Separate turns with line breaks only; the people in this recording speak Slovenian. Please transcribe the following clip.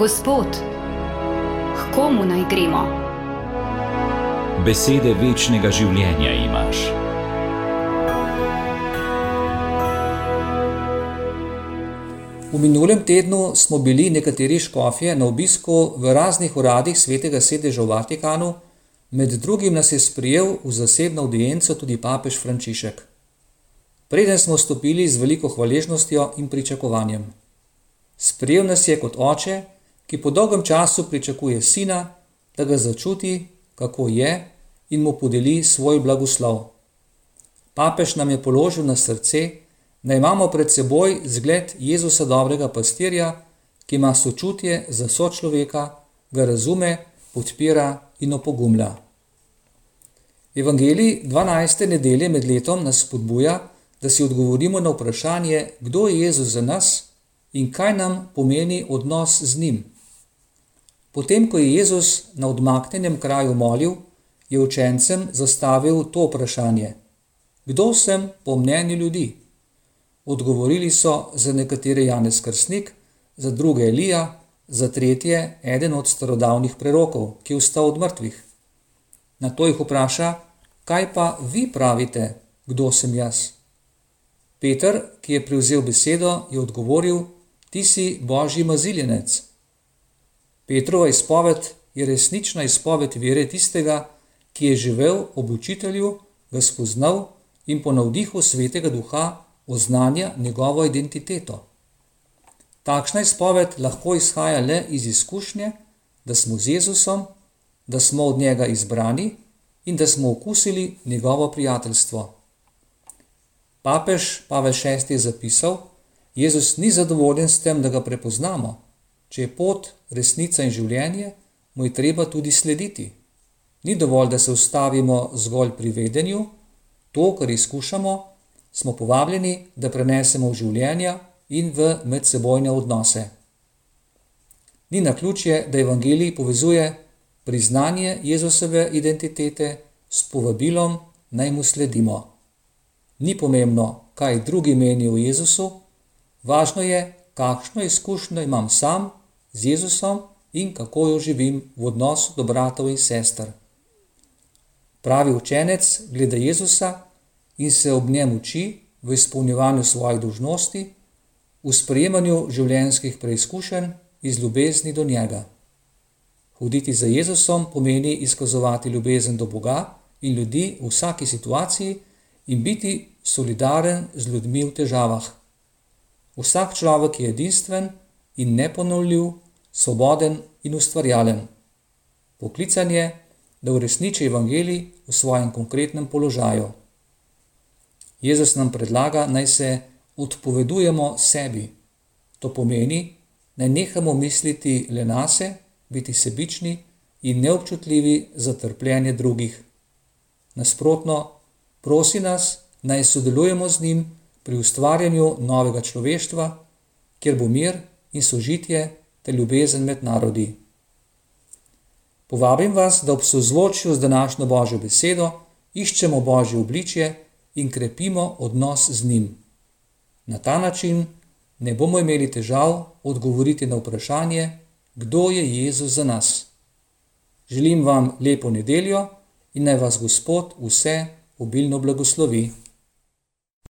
Gospod, k komu naj gremo?
Besede večnega življenja imaš.
V minulem tednu smo bili nekateri škofje na obisku v raznih uradih svetega sedeža v Vatikanu, med drugim nas je sprijel v zasebno audienco tudi papež Frančišek. Preden smo stopili z veliko hvaležnostjo in pričakovanjem. Sprijel nas je kot oče, ki po dolgem času pričakuje sina, da ga začuti, kako je in mu podeli svoj blagoslov. Papež nam je položil na srce, da imamo pred seboj zgled Jezusa dobrega pastirja, ki ima sočutje za sočloveka, ga razume, podpira in opogumlja. Evangelij 12. nedelje med letom nas spodbuja, da si odgovorimo na vprašanje, kdo je Jezus za nas in kaj nam pomeni odnos z njim. Potem, ko je Jezus na odmaknjenem kraju molil, je učencem zastavil to vprašanje: Kdo sem po mnenju ljudi? Odgovorili so za nekatere Janez Krstnik, za druge Elija, za tretje eden od starodavnih prerokov, ki je vstal od mrtvih. Na to jih vpraša, kaj pa vi pravite, kdo sem jaz? Peter, ki je prevzel besedo, je odgovoril: Ti si božji maziljenec. Petrova izpoved je resnična izpoved vere tistega, ki je živel ob učitelju, ga spoznal in po navdihu svetega duha oznanja njegovo identiteto. Takšna izpoved lahko izhaja le iz izkušnje, da smo z Jezusom, da smo od njega izbrani in da smo okusili njegovo prijateljstvo. Papež Pavel VI je zapisal: Jezus ni zadovoljen s tem, da ga prepoznamo. Če je pot, resnica in življenje, mu je treba tudi slediti. Ni dovolj, da se ustavimo zgolj pri vedenju, to, kar izkušamo, smo povabljeni, da prenesemo v življenja in v medsebojne odnose. Ni na ključje, da Evangelij povezuje priznanje Jezusove identitete s povabilom, naj mu sledimo. Ni pomembno, kaj drugi menijo o Jezusu, važno je, kakšno izkušnjo imam sam z Jezusom in kako jo živim v odnosu do bratov in sester. Pravi učenec gleda Jezusa in se ob njem uči v izpolnjevanju svojih dožnosti, v sprejemanju življenjskih preizkušenj iz ljubezni do njega. Hoditi za Jezusom pomeni izkazovati ljubezen do Boga in ljudi v vsaki situaciji in biti solidaren z ljudmi v težavah. Vsak človek je edinstven in neponovljiv, svoboden in ustvarjalen. Poklican je, da uresniči evangelij v svojem konkretnem položaju. Jezus nam predlaga, naj se odpovedujemo sebi. To pomeni, naj nehamo misliti le na se, biti sebični in neobčutljivi za trpljenje drugih. Nasprotno, prosi nas, naj sodelujemo z njim pri ustvarjanju novega človeštva, kjer bo mir in sožitje ter ljubezen med narodi. Povabim vas, da ob sozvočju z današnjo Božjo besedo iščemo Božje obličje in krepimo odnos z njim. Na ta način ne bomo imeli težav odgovoriti na vprašanje, kdo je Jezus za nas. Želim vam lepo nedeljo in naj vas Gospod vse obilno blagoslovi.